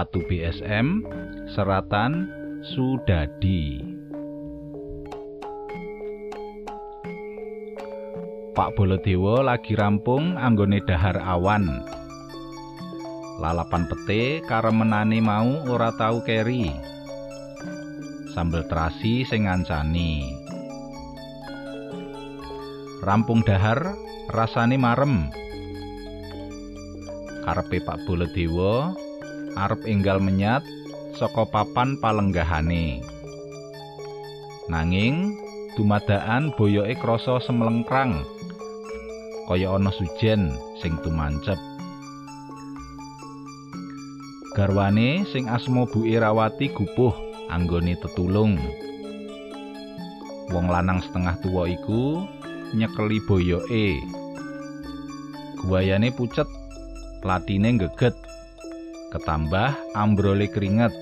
Watu BSM Seratan Sudadi. Pak Bolodewo lagi rampung anggone dahar awan. Lalapan pete karemenane mau ora tau keri. Sambel terasi sing ngancani. Rampung dahar rasane marem. Karepe Pak Bolodewo arep enggal menyat saka papan palenggahane. Nanging dumadaan boyoke krasa semelengkrang kaya ana sujen sing tumancep. Garwane sing asma Bu Irawati gupuh anggone tetulung. Wong lanang setengah tuwa iku nyekeli boyoke. Guayane pucet latine geget ketambah ambrole keringet.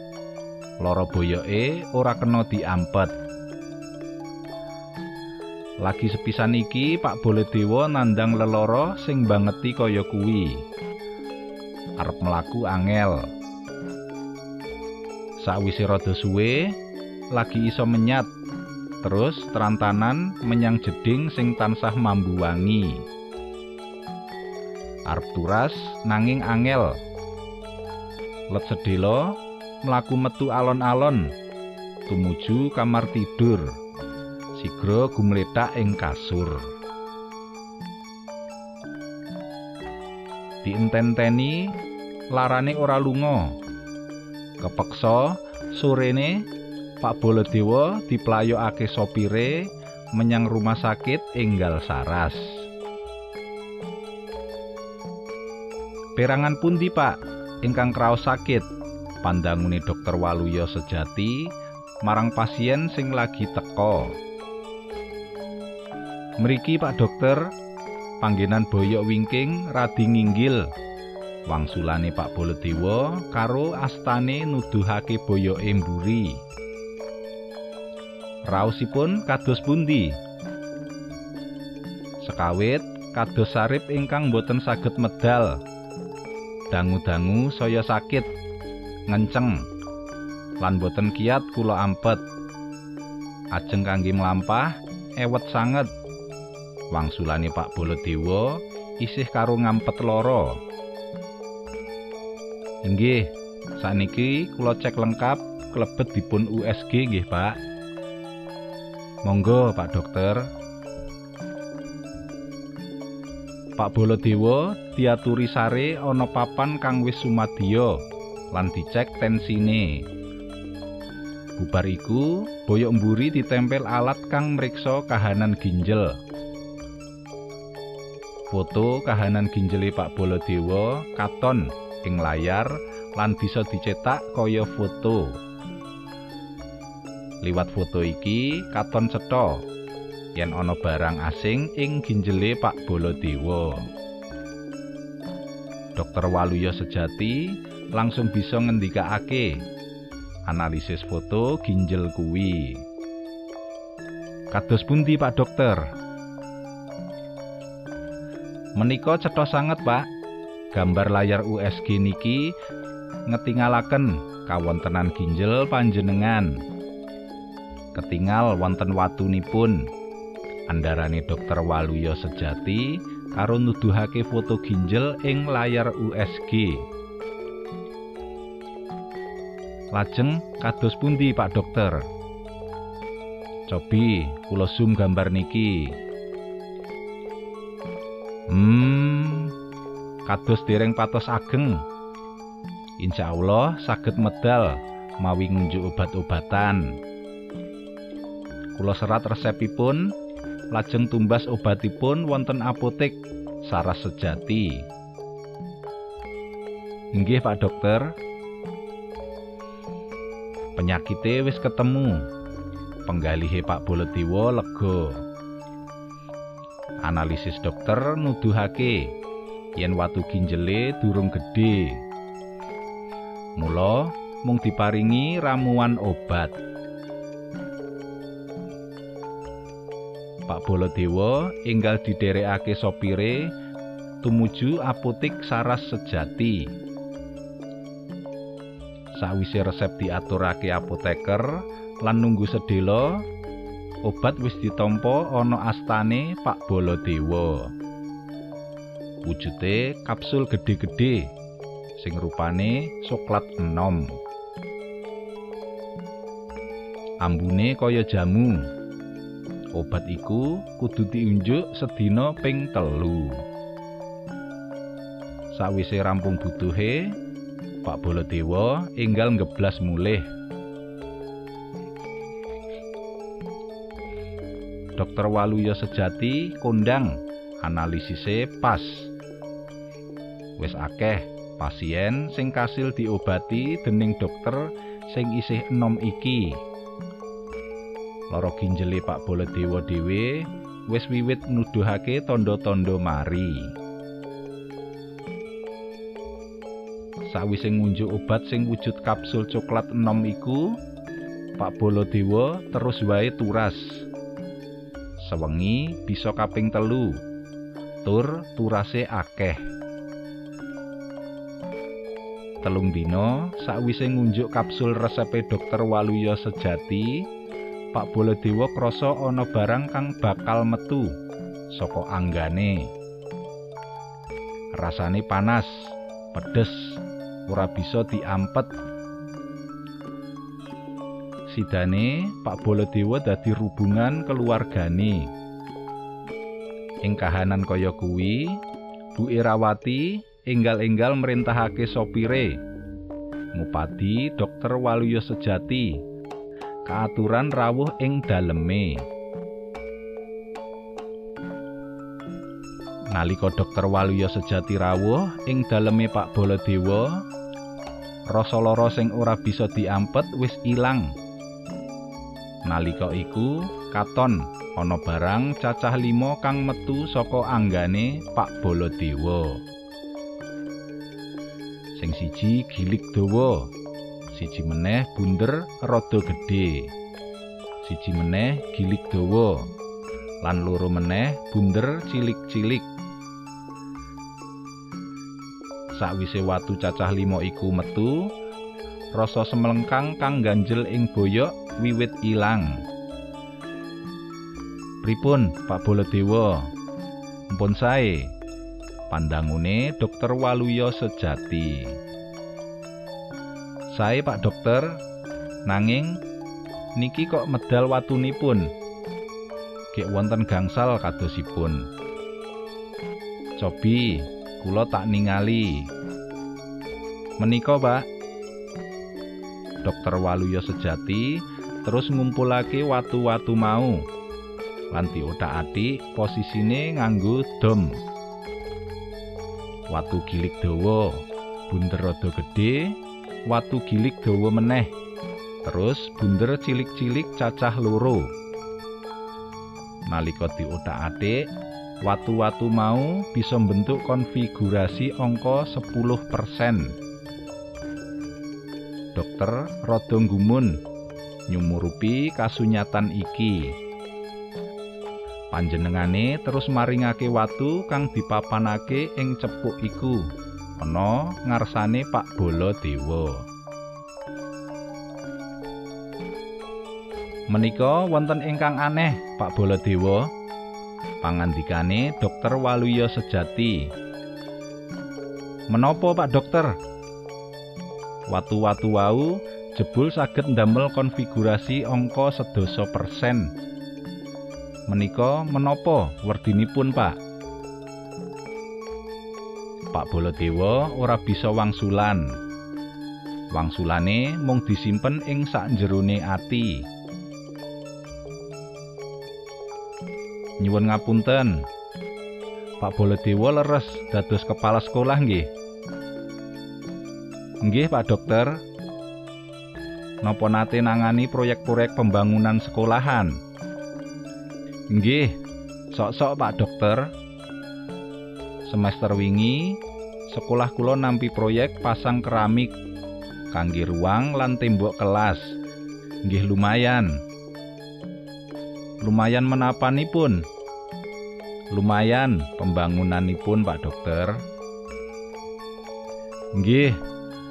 Loro boyoke ora kena diampet. Lagi sepisan iki Pak Boledewo nandang leloro sing bangeti kaya kuwi. Arep mlaku angel. Sakwise rada suwe lagi iso menyat. Terus terantanan menyang jeding sing tansah mambu wangi. Arep turas nanging angel let sedelo mlaku metu alon-alon tumuju kamar tidur sigra gumletak ing kasur. Diententeni larane ora lunga. Kepeksa sorene Pak Bolodewo diplayokake sopire menyang rumah sakit enggal saras. Perangan pundi Pak ingkang kraos sakit. Pandangune dokter Waluyo sejati marang pasien sing lagi teko mriki Pak dokter panggenan boyok wingking radi nginggil. Wangsulane Pak Bolodewo karo astane nuduhake boyoke mburi raosipun kados pundi? Sekawit kados sarip ingkang boten saged medal dangu-dangu saya sakit ngenceng lan boten kiat kula ampet. Ajeng kangge mlampah ewet sanget. Wangsulane Pak Bolodewo isih karo ngampet loro inggih saniki kula cek lengkap klebet dipun USG nggih Pak. Monggo Pak dokter Pak Bolodewo diaturi sare ana papan kang wis sumadya lan dicek tensine. Bubar iku, boyok mburi ditempel alat kang mriksa kahanan ginjel. Foto kahanan ginjele Pak Bolodewo katon ing layar lan bisa dicetak kaya foto. Liwat foto iki katon cetha yen ana barang asing ing ginjele Pak Bolodewo. Dokter Waluyo sejati langsung bisa ngendikake analisis foto ginjel kuwi. Kados pundi Pak Dokter? Menika cetha sanget, Pak. Gambar layar USG niki ngetingalaken kawontenan ginjel panjenengan. Ketingal wonten watunipun andarane dokter Waluyo sejati karo nuduhake foto ginjel ing layar USG. Lajeng kados pundi Pak Dokter? Cobi kula zoom gambar niki. Hmm, kados dereng patos ageng. Insya Allah saged medal mawi ngunjuk obat-obatan. Kula serat resepipun lajeng tumbas obatipun wonten apotek Saras Sejati. Inggih Pak Dokter. Penyakite wis ketemu. Penggalihe Pak Bolodewo lega. Analisis dokter nuduhake yen watu ginjele durung gedhe. Mula mung diparingi ramuan obat. Pak Bolodewo enggal didherekake sopire tumuju apotik Saras Sejati. Sawise resep diaturake apoteker lan nunggu sedhela, obat wis ditampa ana astane Pak Baladewa. Wujude kapsul gedhe-gedhe sing rupane soklat enom. Ambune kaya jamu. Obat iku kudu diunjuk sedina ping telu. Sawise rampung butuhe, Pak Baladewa enggal ngeblas mulih. Dokter Waluya sejati kondang analisise pas. Wis akeh pasien sing kasil diobati dening dokter sing isih enom iki. Lara ginjele Pak Baladewa dhewe wis wiwit nuduhake tanda-tanda mari. Sawise ngunjuk obat sing wujud kapsul coklat enom iku, Pak Baladewa terus wae turas. Sewengi bisa kaping telu. Tur turase akeh. Telung dina sakwise ngunjuk kapsul resepe dokter Waluya sejati, Pak Baladewa krasa ana barang kang bakal metu saka anggane. Rasane panas, pedes, ora bisa diampet. Sidane Pak Baladewa dadi rubungan keluargane. Ing kahanan kaya kuwi, Bu Irawati enggal-enggal merintahake sopire ngupadi dokter Waluya sejati kaaturan rawuh ing daleme. Nalika dokter Waluya sejati rawuh ing daleme Pak Baladewa rasa lara sing ora bisa diampet wis ilang. Nalika iku katon ana barang cacah limo kang metu saka anggane Pak Baladewa. Sing siji gilik dawa siji meneh bunder rada gedhe. Siji meneh gilik dawa. Lan loro meneh bunder cilik-cilik. Sakwise watu cacah limo iku metu rasa semelengkang kang ganjel ing boyok wiwit ilang. Pripun Pak Baladewa? Mpun sae. Pandangune dokter Waluya sejati sae Pak dokter. Nanging niki kok medal watunipun? Gek wonten gangsal kadosipun. Cobi kula tak ningali. Menika Pak. Dokter Waluya sejati terus ngumpulake watu-watu mau. Lan diothak-athik posisine nganggo dom. Watu gilik dawa bunder rada gedhe watu gilik dawa meneh terus bunder cilik-cilik cacah loro nalika diothak-athik watu-watu mau bisa mbentuk konfigurasi angka 10%. Dokter rada gumun nyumurupi kasunyatan iki. Panjenengane terus maringake watu kang dipapanake ing cepuk iku ana ngarsane Pak Baladewa. Menika wonten ingkang aneh, Pak Baladewa. pangandikane dokter Waluya sejati. Menapa Pak Dokter? Watu-watu wau jebul saged ndamel konfigurasi angka sedasa persen. Menika menapa werdinipun Pak? Pak Baladewa ora bisa wangsulan. Wangsulane mung disimpen ing sakjerone ati. nyuwun ngapunten. Pak Baladewa leres dados kepala sekolah nggih. Nggih, Pak Dokter. Napa nate nangani proyek-proyek pembangunan sekolahan? Nggih, sok-sok Pak Dokter. Semester wingi sekolah kula nampi proyek pasang keramik kangge ruang lan tembok kelas. Nggih lumayan. lumayan menapanipun lumayan pembangunanipun Pak Dokter nggih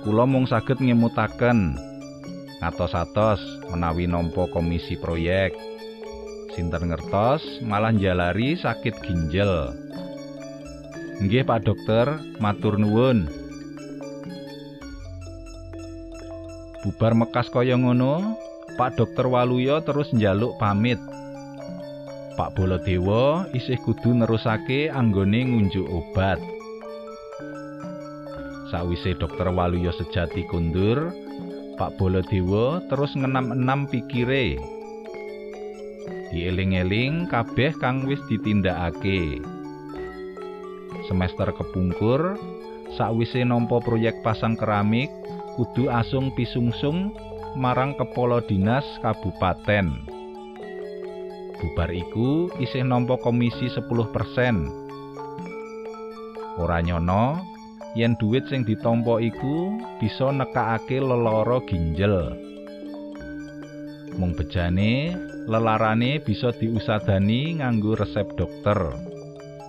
kula mung saged ngemutaken ngatos-atos menawi nampa komisi proyek sinten ngertos malah njalari sakit ginjal nggih Pak dokter matur nuwun bubar mekas kaya ngono Pak dokter Waluyo terus njaluk pamit Pak Baladewa isih kudu nerusake anggone ngunjuk obat Sawise dokter Waluyo sejati kundur, Pak Baladewa terus ngenam-enam pikire. Dieling-eling kabeh kang wis ditindakake. Semester kepungkur, sawise nampa proyek pasang keramik, kudu asung pisungsung marang kepala dinas kabupaten. Bubar iku isih nampa komisi 10%. Ora nyono, yen duit sing ditampa iku bisa nekakake lelara ginjel. Mung bejane, lelarane bisa diusadani nganggo resep dokter.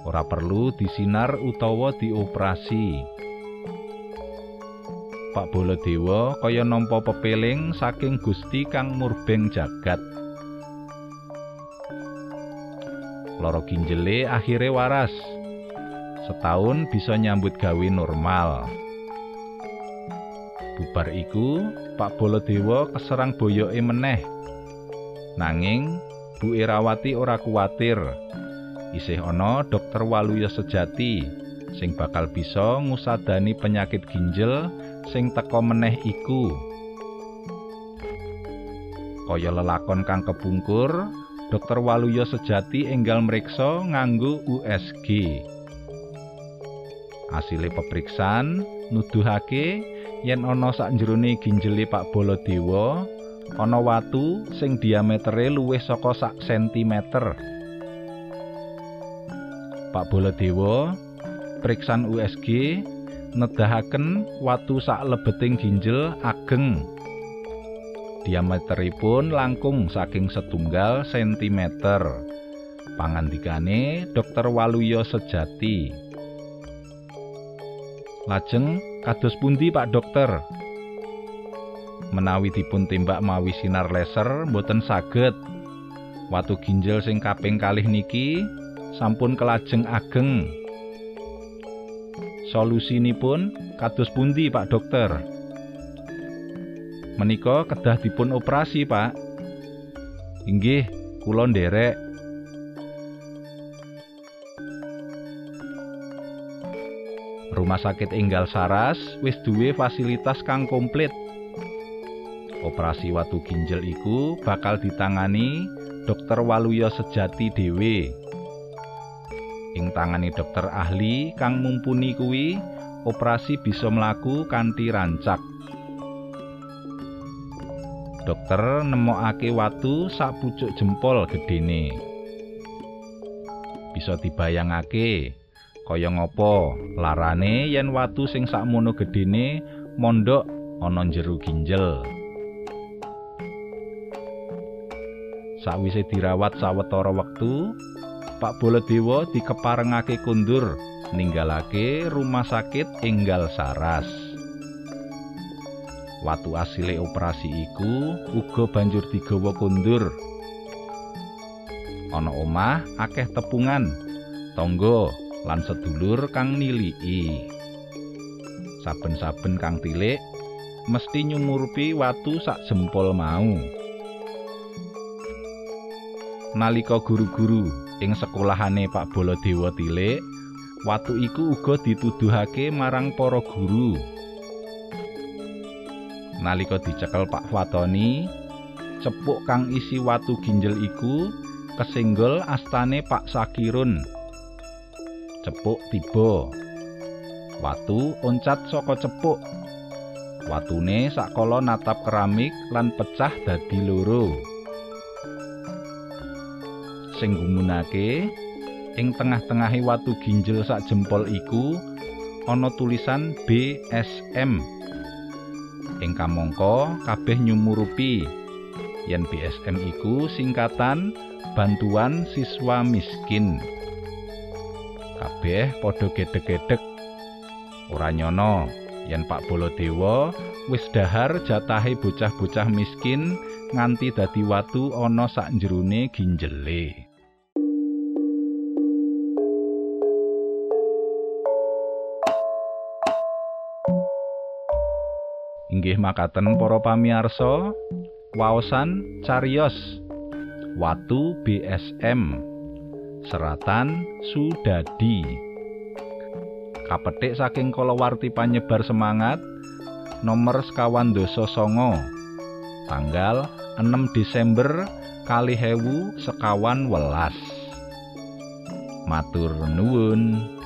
Ora perlu disinar utawa dioperasi. Pak Baladewa kaya nampa pepeling saking Gusti kang murbeng jagat. Loro ginjele akhire waras. setahun bisa nyambut gawe normal. Bubar iku, Pak Baladewa keserang boyoke meneh. Nanging, Bu Erawati ora kuwatir. Isih ana dokter Waluya sejati sing bakal bisa ngusadani penyakit ginjal sing teka meneh iku. Kaya lelakon kang kepungkur, Dokter Waluya sejati enggal mriksa nganggo USG. Asile peperiksaan nuduhake yen ana sakjroning ginjele Pak Baladewa ana watu sing diametere luwih saka sak sentimeter. Pak Baladewa periksan USG nedahaken watu sak lebeting ginjel ageng. Diameteripun langkung saking setunggal sentimeter. Pangandikane Dokter Waluyo Sejati. Lajeng kados pundi Pak Dokter? Menawi dipun tembak mawi sinar laser mboten saged. Watu ginjal sing kaping kalih niki sampun kelajeng ageng. Solusinipun kados pundi Pak Dokter? Menika kedah dipun operasi, Pak. Inggih, kula nderek Rumah sakit Enggal Saras wis duwe fasilitas kang komplit. Operasi watu ginjal iku bakal ditangani Dokter Waluyo Sejati dhewe. Ing tangani dokter ahli kang mumpuni kuwi, operasi bisa mlaku kanthi rancak. Dokter nemokake watu sak pucuk jempol gedene. Bisa dibayangake kaya ngapa larane yen watu sing sakmono gedene mondok ana jero ginjel Sawise dirawat sawetara wektu Pak Baladewa dikeparengake kundur ninggalake rumah sakit Enggal Saras Watu asile operasi iku uga banjur digawa kundur ana omah akeh tepungan tangga lan sedulur kang niliki. Saben-saben kang tilik mesti nyumurupi watu sak jempol mau. Nalika guru-guru ing sekolahane Pak Baladewa tilik, watu iku uga dituduhake marang para guru. Nalika dicekel Pak Fatoni, cepuk kang isi watu ginjel iku kesenggol astane Pak Sakirun. cepuk tiba. Watu oncat saka cepuk. Watune sakala natap keramik lan pecah dadi loro. Sing gumunake ing tengah-tengahe watu ginjel sak jempol iku ana tulisan BSM. Ing kamangka kabeh nyumurupi yen BSM iku singkatan bantuan siswa miskin. kabeh padha gedhe-gedhek ora nyono yen Pak Baladewa wis dahar jatahe bocah-bocah miskin nganti dadi watu ana sak jerone ginjele. Inggih makaten para pamiarsa, waosan cariyos watu BSM seratan Sudadi. Kapetik saking kalawarti panyebar semangat nomor sekawan doso songo tanggal 6 Desember kali hewu sekawan welas. Matur nuwun